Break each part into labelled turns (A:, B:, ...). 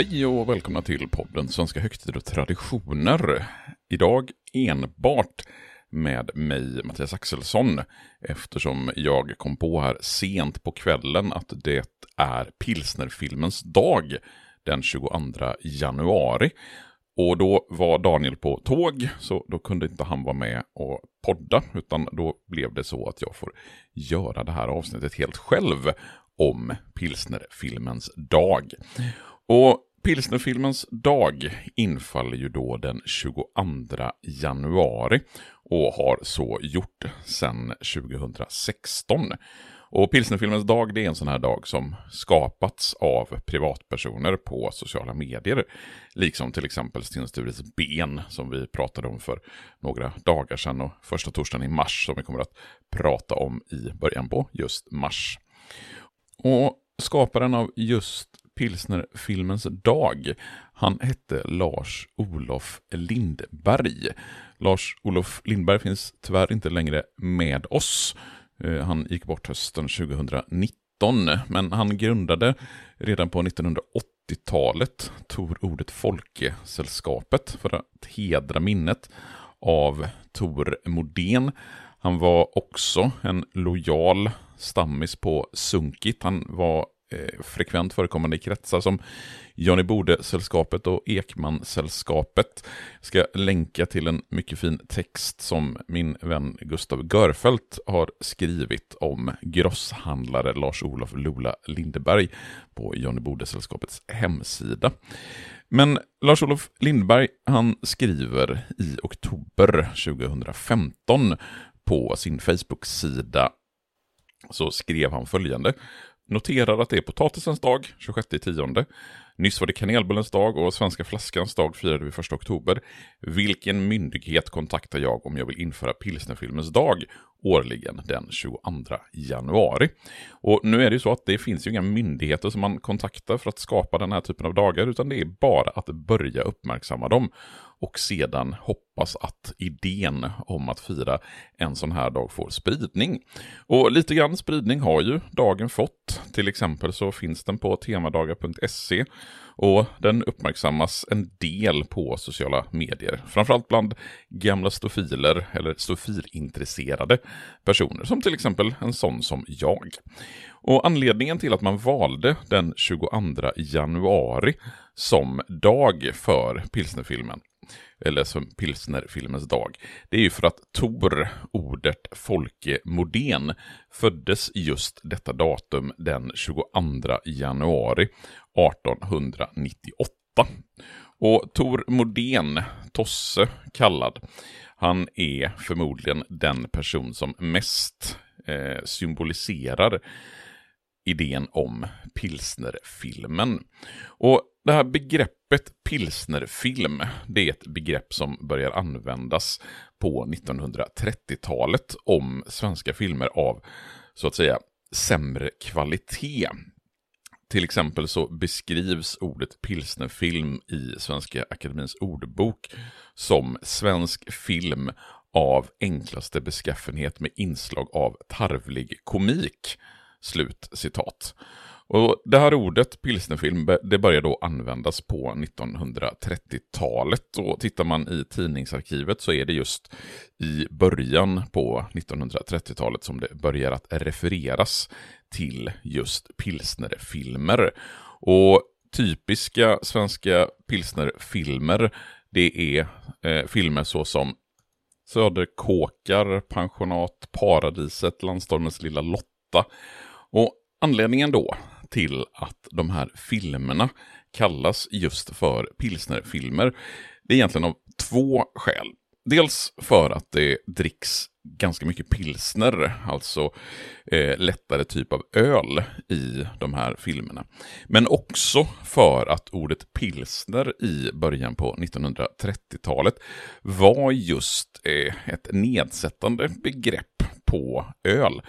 A: Hej och välkomna till podden Svenska högtider och traditioner. Idag enbart med mig, Mattias Axelsson, eftersom jag kom på här sent på kvällen att det är pilsnerfilmens dag den 22 januari. Och då var Daniel på tåg, så då kunde inte han vara med och podda, utan då blev det så att jag får göra det här avsnittet helt själv om pilsnerfilmens dag. Och Pilsnerfilmens dag infaller ju då den 22 januari och har så gjort sedan 2016. Och Pilsnerfilmens dag det är en sån här dag som skapats av privatpersoner på sociala medier. Liksom till exempel Sten Stures ben som vi pratade om för några dagar sedan och första torsdagen i mars som vi kommer att prata om i början på just mars. Och skaparen av just pilsnerfilmens dag. Han hette Lars Olof Lindberg. Lars Olof Lindberg finns tyvärr inte längre med oss. Eh, han gick bort hösten 2019, men han grundade redan på 1980-talet Tor-ordet Folkesällskapet för att hedra minnet av Tor Modén. Han var också en lojal stammis på Sunkit. Han var eh, frekvent förekommande i kretsar som Johnny Bode-sällskapet och Ekman-sällskapet. Jag ska länka till en mycket fin text som min vän Gustav Görfelt har skrivit om grosshandlare Lars-Olof Lola Lindeberg på Johnny Bode-sällskapets hemsida. Men Lars-Olof Lindberg, han skriver i oktober 2015 på sin Facebook-sida så skrev han följande. Noterar att det är potatisens dag, 26 tionde. Nyss var det kanelbullens dag och svenska flaskans dag firade vi 1 oktober. Vilken myndighet kontaktar jag om jag vill införa pilsnerfilmens dag årligen den 22 januari? Och nu är det ju så att det finns ju inga myndigheter som man kontaktar för att skapa den här typen av dagar, utan det är bara att börja uppmärksamma dem och sedan hoppas att idén om att fira en sån här dag får spridning. Och lite grann spridning har ju dagen fått. Till exempel så finns den på temadagar.se och den uppmärksammas en del på sociala medier. Framförallt bland gamla stofiler eller stofilintresserade personer, som till exempel en sån som jag. Och anledningen till att man valde den 22 januari som dag för pilsnerfilmen eller som pilsnerfilmens dag. Det är ju för att Tor, ordet Folke Modén, föddes just detta datum den 22 januari 1898. Och Tor Modén, Tosse kallad, han är förmodligen den person som mest eh, symboliserar idén om pilsnerfilmen. Och det här begreppet pilsnerfilm, det är ett begrepp som börjar användas på 1930-talet om svenska filmer av, så att säga, sämre kvalitet. Till exempel så beskrivs ordet pilsnerfilm i Svenska Akademins ordbok som svensk film av enklaste beskaffenhet med inslag av tarvlig komik. Slut citat. Och det här ordet pilsnerfilm det börjar då användas på 1930-talet. Och tittar man i tidningsarkivet så är det just i början på 1930-talet som det börjar att refereras till just pilsnerfilmer. Och typiska svenska pilsnerfilmer det är eh, filmer såsom Söderkåkar, Pensionat, Paradiset, Landstormens lilla Lotta. Och anledningen då till att de här filmerna kallas just för pilsnerfilmer. Det är egentligen av två skäl. Dels för att det dricks ganska mycket pilsner, alltså eh, lättare typ av öl i de här filmerna. Men också för att ordet pilsner i början på 1930-talet var just eh, ett nedsättande begrepp på öl.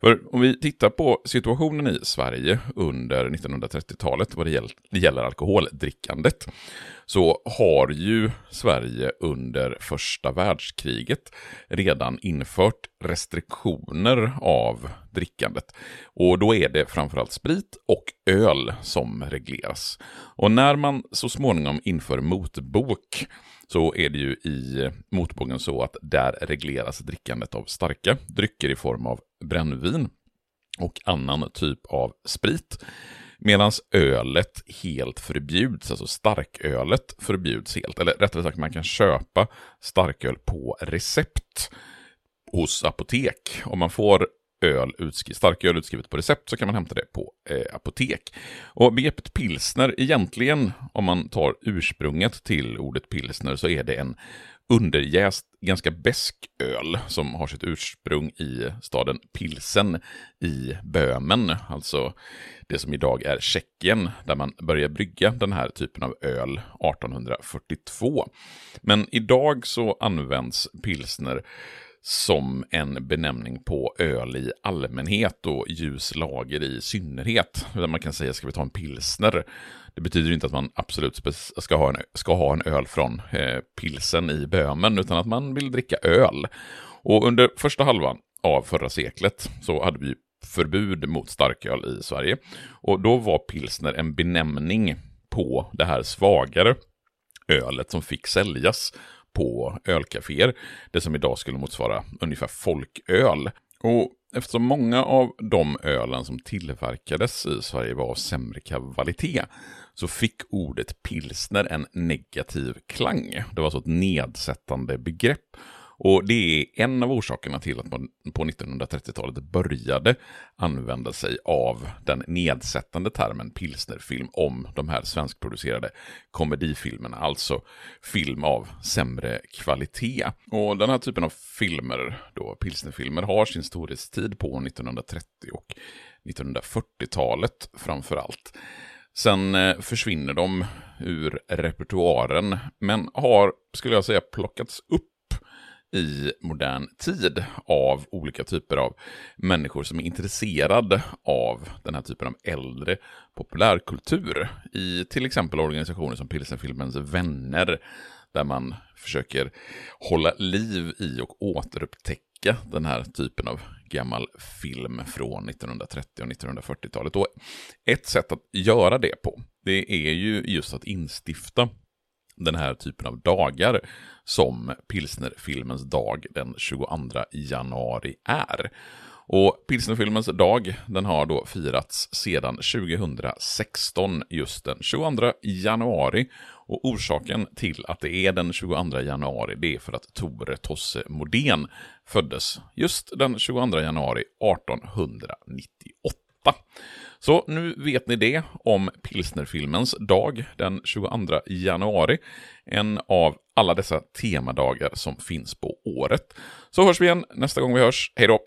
A: För om vi tittar på situationen i Sverige under 1930-talet vad det gäller, det gäller alkoholdrickandet så har ju Sverige under första världskriget redan infört restriktioner av drickandet. Och då är det framförallt sprit och öl som regleras. Och när man så småningom inför motbok så är det ju i motboken så att där regleras drickandet av starka drycker i form av brännvin och annan typ av sprit. Medan ölet helt förbjuds, alltså starkölet förbjuds helt. Eller rättare sagt, man kan köpa starköl på recept hos apotek. Om man får öl utskrivet, starköl utskrivet på recept så kan man hämta det på eh, apotek. Och begreppet pilsner, egentligen om man tar ursprunget till ordet pilsner så är det en underjäst, ganska besk öl som har sitt ursprung i staden Pilsen i Böhmen, alltså det som idag är Tjeckien, där man börjar brygga den här typen av öl 1842. Men idag så används pilsner som en benämning på öl i allmänhet och ljuslager i synnerhet. Där man kan säga, ska vi ta en pilsner? Det betyder inte att man absolut ska ha en, ska ha en öl från eh, pilsen i Böhmen, utan att man vill dricka öl. Och under första halvan av förra seklet så hade vi förbud mot starköl i Sverige. Och då var pilsner en benämning på det här svagare ölet som fick säljas på ölcaféer. Det som idag skulle motsvara ungefär folköl. Och eftersom många av de ölen som tillverkades i Sverige var av sämre kvalitet så fick ordet pilsner en negativ klang. Det var alltså ett nedsättande begrepp. Och det är en av orsakerna till att man på 1930-talet började använda sig av den nedsättande termen pilsnerfilm om de här svenskproducerade komedifilmerna, alltså film av sämre kvalitet. Och den här typen av filmer, då pilsnerfilmer, har sin storhetstid på 1930 och 1940-talet framför allt. Sen eh, försvinner de ur repertoaren, men har, skulle jag säga, plockats upp i modern tid av olika typer av människor som är intresserade av den här typen av äldre populärkultur. I till exempel organisationer som Pilsenfilmens vänner, där man försöker hålla liv i och återupptäcka den här typen av gammal film från 1930 och 1940-talet. Och ett sätt att göra det på, det är ju just att instifta den här typen av dagar som pilsnerfilmens dag den 22 januari är. Och pilsnerfilmens dag, den har då firats sedan 2016, just den 22 januari. Och orsaken till att det är den 22 januari, det är för att Tore Tosse Modén föddes just den 22 januari 1898. Så nu vet ni det om pilsnerfilmens dag den 22 januari. En av alla dessa temadagar som finns på året. Så hörs vi igen nästa gång vi hörs. Hej då!